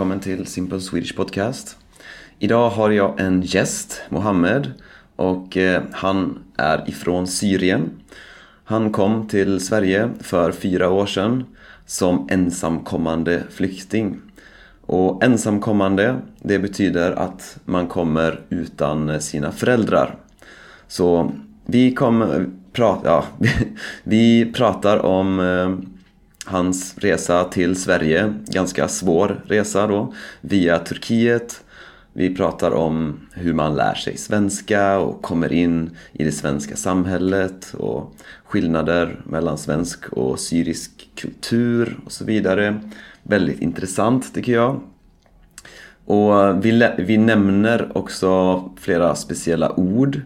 välkommen till Simple Swedish Podcast. Idag har jag en gäst, Mohammed, och eh, han är ifrån Syrien. Han kom till Sverige för fyra år sedan som ensamkommande flykting. Och ensamkommande, det betyder att man kommer utan sina föräldrar. Så vi kommer eh, prata, ja, vi pratar om eh, hans resa till Sverige, ganska svår resa då, via Turkiet. Vi pratar om hur man lär sig svenska och kommer in i det svenska samhället och skillnader mellan svensk och syrisk kultur och så vidare. Väldigt intressant tycker jag. Och vi, vi nämner också flera speciella ord.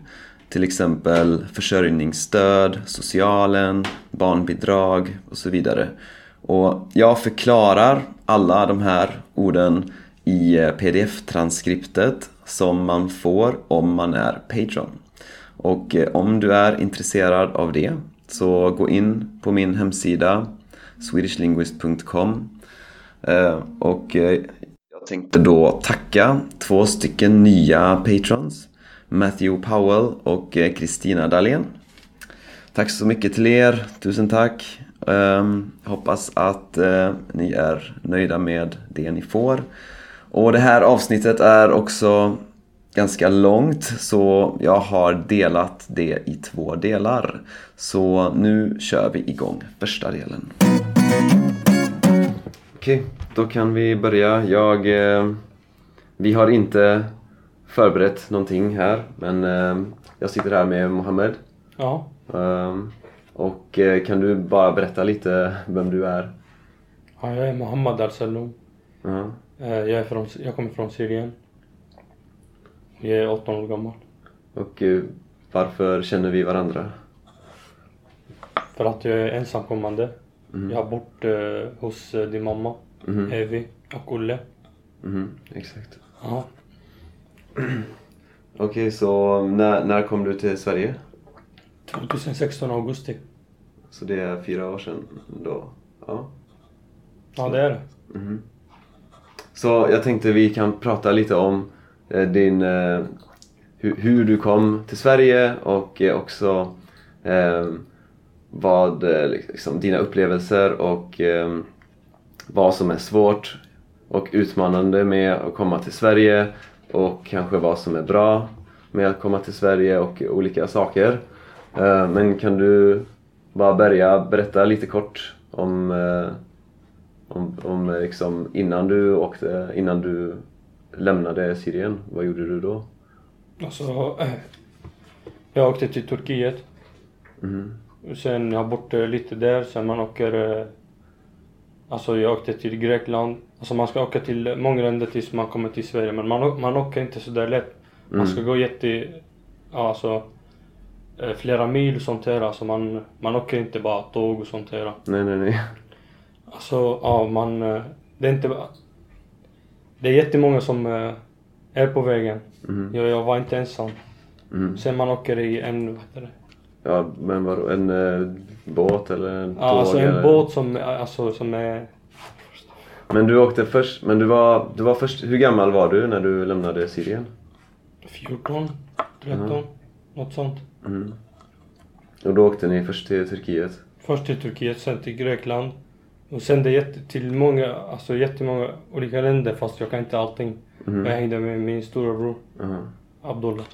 Till exempel försörjningsstöd, socialen, barnbidrag och så vidare. Och jag förklarar alla de här orden i eh, pdf-transkriptet som man får om man är Patreon. Och eh, om du är intresserad av det så gå in på min hemsida swedishlinguist.com eh, och jag tänkte då tacka två stycken nya patrons Matthew Powell och eh, Kristina Dahlén. Tack så mycket till er, tusen tack. Um, hoppas att uh, ni är nöjda med det ni får. Och det här avsnittet är också ganska långt så jag har delat det i två delar. Så nu kör vi igång första delen. Okej, då kan vi börja. Jag, eh, vi har inte förberett någonting här men eh, jag sitter här med Mohammed. Ja. Och eh, kan du bara berätta lite vem du är? Ja, jag är Mohammed Al-Salloum. Uh Eh, Jag, är från, jag kommer från Syrien. Jag är 18 år gammal. Och eh, varför känner vi varandra? För att jag är ensamkommande. Mhm. Jag har bott eh, hos eh, din mamma, Mhm. Evi och Olle. Mhm, exakt. Ja. Okej, så när, när kom du till Sverige? 2016 augusti. Så det är fyra år sedan då? Ja. Ja, det är det. Mhm. Så jag tänkte vi kan prata lite om eh, din, eh, hur, hur du kom till Sverige och eh, också eh, vad, liksom, dina upplevelser och eh, vad som är svårt och utmanande med att komma till Sverige och kanske vad som är bra med att komma till Sverige och olika saker. Eh, men kan du bara börja berätta lite kort om eh, om, om eh, liksom innan du åkte, innan du lämnade Syrien, vad gjorde du då? Alltså, jag åkte till Turkiet. Och Sen jag har bott lite där, sen man åker... Alltså jag åkte till Grekland. Alltså man ska åka till många länder tills man kommer till Sverige men man, man åker inte så där lätt. Man ska gå jätte... Alltså... eh, Flera mil och sånt här. Alltså man, man åker inte bara tåg och sånt här. Nej, nej, nej. Alltså, ja man... eh, Det är inte. Det är jättemånga som eh, är på vägen. Mhm. Jag, jag var inte ensam. Mhm. Sen man åker i en... Vad heter det? Ja, men vadå, en båt eller Ja, tåg? alltså en eller? båt som, alltså, som är... Men du åkte först, men du var, du var först, hur gammal var du när du lämnade Syrien? 14, 13, Mhm. något sånt. Mhm. Och då åkte ni först till Turkiet? Först till Turkiet, sen till Grekland. Och sen det jätte, till många, alltså jättemånga olika länder fast jag kan inte allting. Mhm. Jag hängde med min storebror Aha. Abdullah.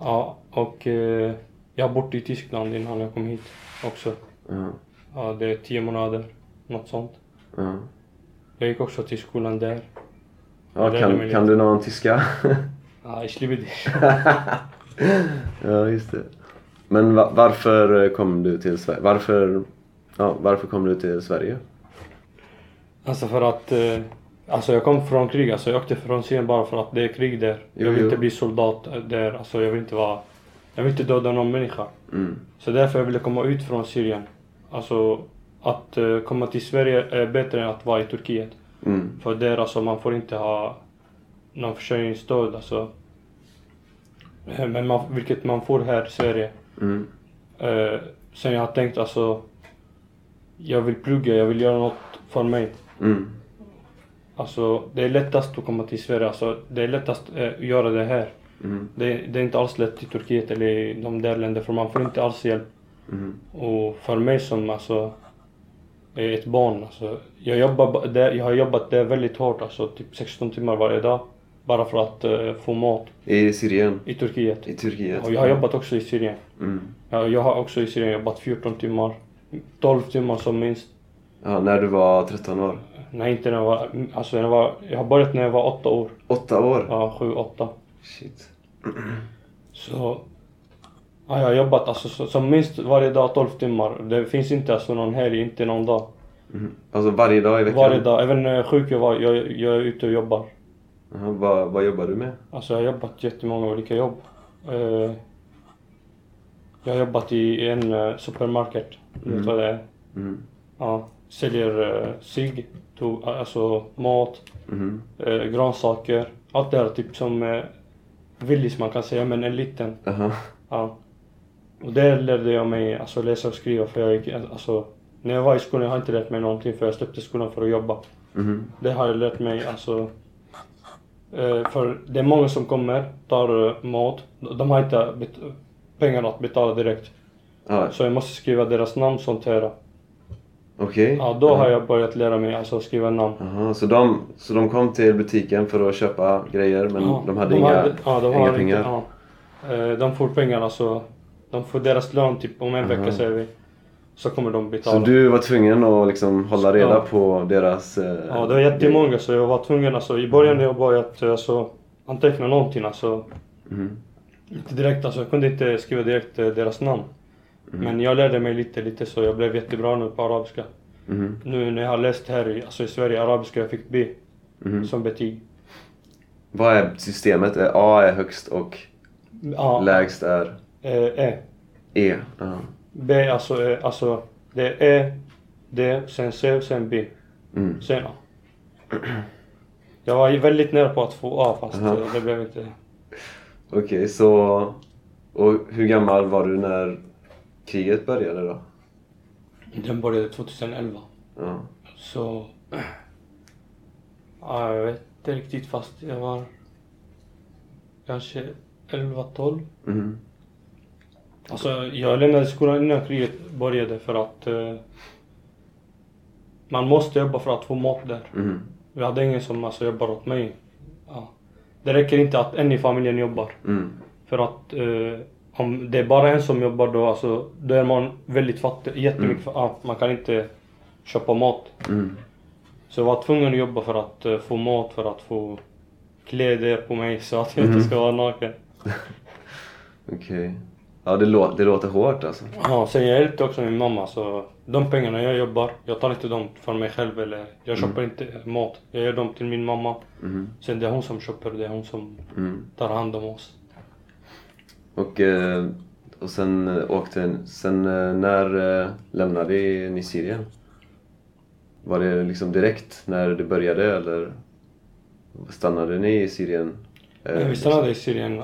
Ja, och eh, jag har bott i Tyskland innan jag kom hit också. Ja. Ja, det är tio månader, något sånt. Ja. Jag gick också till skolan där. Ja, Jag kan, kan du någon tyska? Ja, ich liebe dich. ja, just det. Men va- varför kom du till Sverige? Varför, ja, varför kom du till Sverige? Alltså för att... Eh, alltså jag kom från krig. Alltså jag åkte från Syrien bara för att det är krig där. Jo, jag vill jo. inte bli soldat där. Alltså jag vill inte vara... Jag vill inte döda någon människa. Mm. Så därför jag ville komma ut från Syrien. Alltså att eh, komma till Sverige är bättre än att vara i Turkiet. Mm. För där alltså man får inte ha någon försörjningsstöd alltså. Eh, Men man, vilket man får här i Sverige. Mm. Eh, sen jag har tänkt alltså. Jag vill plugga, jag vill göra något för mig. Mm. Alltså det är lättast att komma till Sverige. Alltså, det är lättast att göra det här. Mm. Det, det är inte alls lätt i Turkiet eller i de där länderna för man får inte alls hjälp. Mm. Och för mig som alltså är ett barn, alltså, jag, jobbar ba- där, jag har jobbat där väldigt hårt, alltså typ 16 timmar varje dag. Bara för att eh, få mat I Syrien? i Turkiet. I Turkiet? Och jag har jobbat också i Syrien. Mm. Ja, jag har också i Syrien jobbat 14 timmar. 12 timmar som minst. Ja, när du var 13 år? Nej, inte när jag var... Alltså när jag var... Jag har börjat när jag var 8 år. Åtta år? Ja, 7, 8. Shit. Så... Ja, jag har jobbat alltså så, som minst varje dag 12 timmar. Det finns inte alltså någon helg, inte någon dag. Mm. Alltså varje dag i veckan? Varje dag. Även när jag är sjuk, jag, var, jag, jag är ute och jobbar. Jaha, vad, vad jobbar du med? Alltså jag har jobbat jättemånga olika jobb. Eh, jag har jobbat i en uh, supermarket. Du vet Mm. vad det är? Mm. Ja. Säljer uh, cigg, alltså mat, eh, grönsaker. Allt det här typ som uh, Willys man kan säga, men en liten. Jaha. Ja. Och där lärde jag mig alltså, läsa och skriva för jag gick, alltså, när jag var i skolan jag har inte lärt mig någonting för jag släppte skolan för att jobba. Mhm. Det har jag lärt mig alltså. Eh, för det är många som kommer, tar eh, mat. De har inte bet- pengar att betala direkt. Ja, Så jag måste skriva deras namn sånt här. Okej. Ja, då har jag börjat lära mig alltså skriva namn. Jaha, så de, så de kom till butiken för att köpa grejer men Ja, de hade inga, ja, de inga har pengar? Ja. Eh, De får pengar alltså. De får deras lön typ om en Aha. vecka säger vi. Så kommer de betala. Så du var tvungen att liksom hålla reda Ja. på deras... Eh, Ja, det var jättemånga så jag var tvungen alltså. I början när jag började alltså, anteckna någonting alltså. Mhm. Inte direkt alltså. Jag kunde inte skriva direkt eh, deras namn. Mm. Men jag lärde mig lite, lite så jag blev jättebra nu på arabiska. Mhm. Nu när jag har läst här i, alltså i Sverige arabiska, jag fick B Mhm. som betyg. Vad är systemet? A är högst och Ja, lägst är eh, E. E? Ja. B alltså, eh, alltså det är E, D, sen C, sen B. Mm. Sen A. Jag var väldigt nära på att få A fast Aha. eh, det blev inte. Okej, så... Och hur gammal var du när kriget började då? Den började 2011. Ja. Så... Ja, jag vet inte riktigt fast jag var kanske 11-12. Mhm. Alltså jag lämnade skolan innan kriget började för att eh, man måste jobba för att få mat där. Mhm. Vi hade ingen som alltså, jobbar åt mig. Ja. Det räcker inte att en i familjen jobbar. Mm. För att eh, om det är bara en som jobbar då, alltså, då är man väldigt fattig. Jättemycket. fa- Ja, man kan inte köpa mat. Mm. Så jag var tvungen att jobba för att eh, få mat, för att få kläder på mig så att jag Mhm. inte ska vara naken. Okej. Ja, det, lå- det låter hårt alltså. Ja, sen jag hjälpte också min mamma så de pengarna jag jobbar, jag tar inte dem för mig själv eller jag köper inte mat. Jag ger dem till min mamma. Mhm. Sen det är hon som köper, det är hon som Mm. tar hand om oss. Och, eh, och sen eh, åkte... Sen eh, när lämnade ni Syrien? Var det liksom direkt när det började eller stannade ni i Syrien? Men vi stannade i Syrien.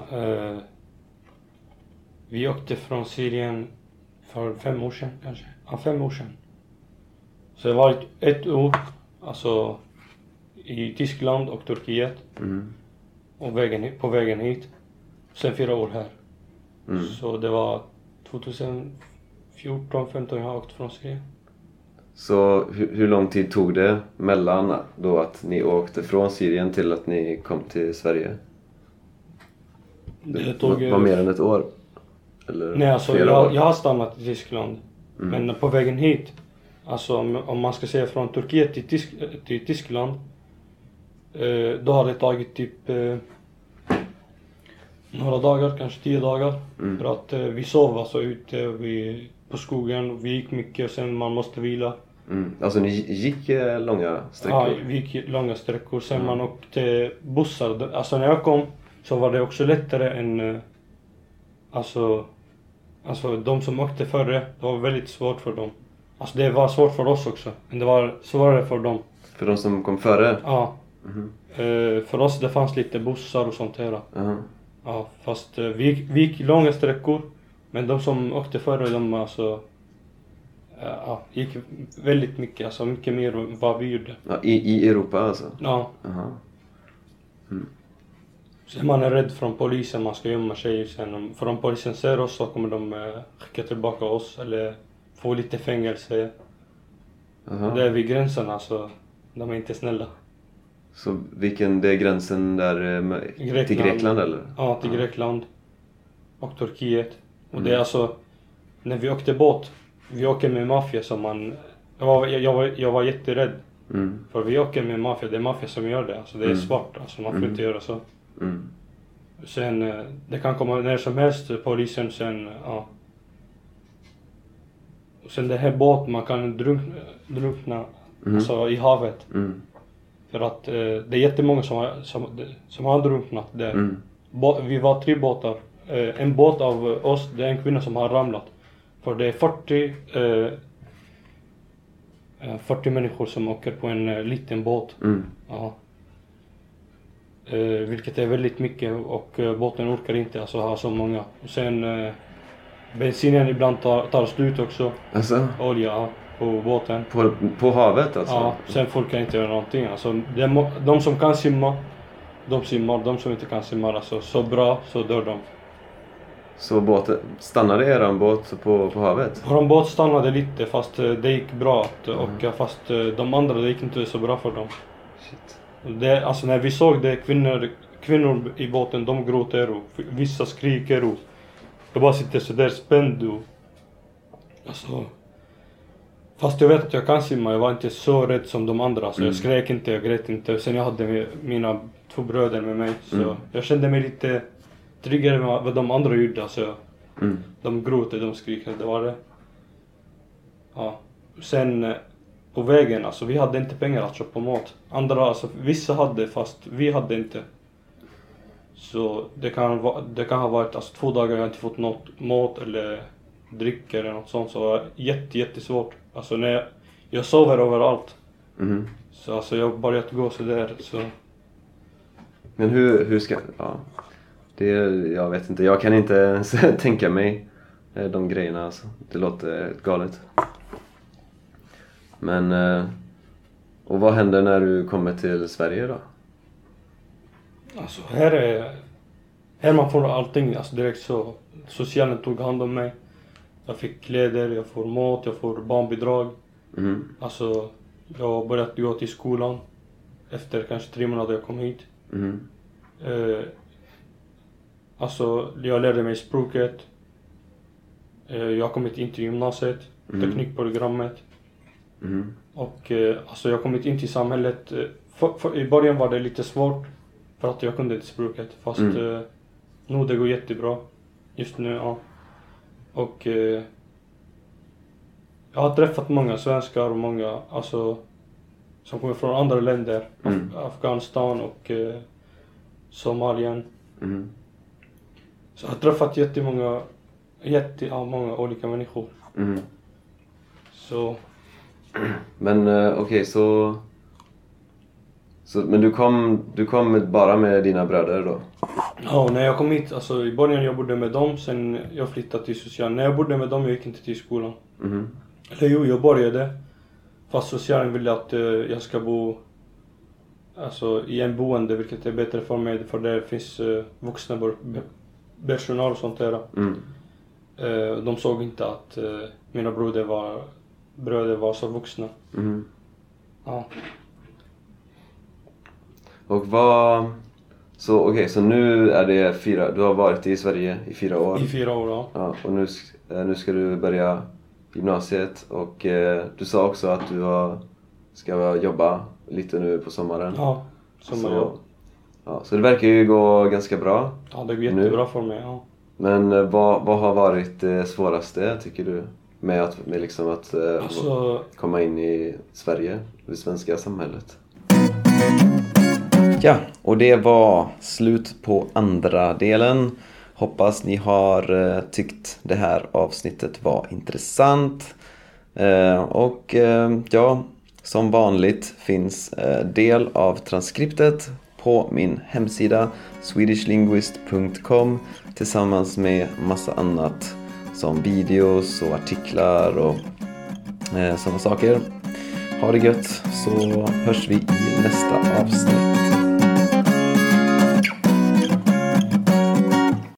Vi åkte från Syrien för fem år sedan kanske. Ja, fem år sedan. Så jag har varit ett år, alltså i Tyskland och Turkiet Mm. och vägen, på vägen hit. Sen fyra år här. Mm. Så det var 2014, 15 jag har åkt från Syrien. Så hur, hur lång tid tog det mellan då att ni åkte från Syrien till att ni kom till Sverige? Det tog... var, var mer än ett år? Eller Nej, alltså jag, år? jag har stannat i Tyskland. Mm. Men på vägen hit, alltså om, om man ska säga från Turkiet till, Tysk, till Tyskland, eh, då har det tagit typ eh, några dagar, kanske tio dagar. Mm. För att eh, vi sov alltså ute vi, på skogen, vi gick mycket, sen man måste vila. Mm. Alltså ni gick eh, långa sträckor? Ja, vi gick långa sträckor. Sen man åkte bussar. Alltså när jag kom så var det också lättare än... eh, Alltså... Alltså de som åkte före, det var väldigt svårt för dem. Alltså det var svårt för oss också. Men det var svårare för dem. För de som kom före? Ja. Mhm. Eh, för oss det fanns lite bussar och sånt här. Aha. Ja, fast eh, vi, gick, vi gick långa sträckor. Men de som åkte före, de alltså... ja, gick väldigt mycket, alltså mycket mer än vad vi gjorde. Ja, i, I Europa alltså? Ja. Aha. Så man är rädd från polisen, man ska gömma sig. Sen för om polisen ser oss så kommer de eh, skicka tillbaka oss eller få lite fängelse. Aha. Det är vid gränsen alltså. De är inte snälla. Så vilken, det är gränsen där eh, med- till Grekland. Grekland eller? Ja, till Grekland. Och Turkiet. Och det är Mm. alltså, när vi åkte båt, vi åker med maffia som man... Jag var, jag, jag, var, jag var jätterädd. Mm. För vi åker med maffia, det är maffia som gör det. Alltså det är Mm. svart, alltså man får Mm. inte göra så. Mm. Sen, eh, det kan komma när som helst, polisen sen, ja. Sen det här båt, man kan drunkna, drunkna Mm. alltså i havet. För att eh, det är jättemånga som har, som, som har drunknat där. Mm. Vi var tre båtar. Eh, en båt av oss, det är en kvinna som har ramlat. För det är 40, eh, eh, 40 människor som åker på en eh, liten båt. Mm. Ja. Eh, vilket är väldigt mycket och eh, båten orkar inte alltså ha så många. Och sen eh, bensinen ibland tar, tar slut också. Alltså, Olja ja, på båten. på, på havet alltså? Ja, sen folk kan inte göra någonting. Alltså, må- de som kan simma, de simmar. De som inte kan simma, alltså så bra så dör de. Så båten, stannade eran båt på, på havet? Vår båt stannade lite fast eh, det gick bra. att åka fast eh, de andra det gick inte så bra för dem. Shit. Det, alltså när vi såg det, kvinnor, kvinnor i båten, de gråter och vissa skriker och jag bara sitter sådär spänd och... Alltså... Fast jag vet att jag kan simma, jag var inte så rädd som de andra. Så Mm. jag skrek inte, jag grät inte. Sen jag hade mina två bröder med mig. Så Mm. jag kände mig lite tryggare med vad de andra gjorde. Alltså, Mm. de gråter, de skriker, det var det. Ja. Sen eh, på vägen, alltså vi hade inte pengar att köpa mat. Andra, alltså vissa hade fast vi hade inte. Så det kan, va- det kan ha varit alltså, två dagar jag inte fått något mat eller dryck eller något sånt. Så det var jätte, jättesvårt. Alltså när jag, jag sover överallt. Mhm. Så alltså jag har börjat gå sådär så. Men hur, hur ska... Ja. Det, jag vet inte, jag kan inte ens tänka mig eh, de grejerna alltså. Det låter galet. Men... eh, Och vad händer när du kommer till Sverige då? Alltså här är... Här man får allting alltså direkt så. Socialen tog hand om mig. Jag fick kläder, jag får mat, jag får barnbidrag. Mhm. Alltså, jag har börjat gå till skolan. Efter kanske tre månader jag kom hit. Mhm. Eh, alltså, jag lärde mig språket. Eh, jag har kommit in till gymnasiet, Mm. teknikprogrammet. Mhm. Och eh, alltså jag har kommit in till samhället. Eh, för, för, I början var det lite svårt. För att jag kunde inte språket. Fast Mm. eh, nu det går jättebra. Just nu, ja. Och eh, jag har träffat många svenskar och många alltså som kommer från andra länder. Mm. Af- Afghanistan och eh, Somalien. Mhm. Så jag har träffat jättemånga, jätte, ja, många olika människor. Mhm. Så Men eh, okej, så... så... Men du kom, du kom bara med dina bröder då? Ja, när jag kom hit, alltså i början jag bodde med dem, sen jag flyttade till socialen. När jag bodde med dem, jag gick inte till skolan. Mhm. Eller jo, jag började. Fast socialen ville att eh, jag ska bo alltså, i en boende, vilket är bättre för mig, för där finns uh, vuxna personal och sånt där. Mm. Eh, de såg inte att mina bröder var, bröder var så vuxna. Mhm. Ja. Och vad... Så okej, så nu är det fyra... Du har varit i Sverige i fyra år. I fyra år, ja. Ja, och nu, eh, nu ska du börja gymnasiet och eh, du sa också att du har, ska jobba lite nu på sommaren. Ja, sommarjobb. så, ja, så det verkar ju gå ganska bra. Ja, det går jättebra för mig. Ja. Men eh, vad, vad har varit det svåraste tycker du? Med att, med liksom att eh, Alltså, komma in i Sverige, det svenska samhället? Ja, och det var slut på andra delen. Hoppas ni har eh, tyckt det här avsnittet var intressant. Eh, och eh, ja, som vanligt finns del av transkriptet på min hemsida swedishlinguist.com tillsammans med massa annat som videos och artiklar och Eh, sådana saker. Ha det gött så hörs vi i nästa avsnitt.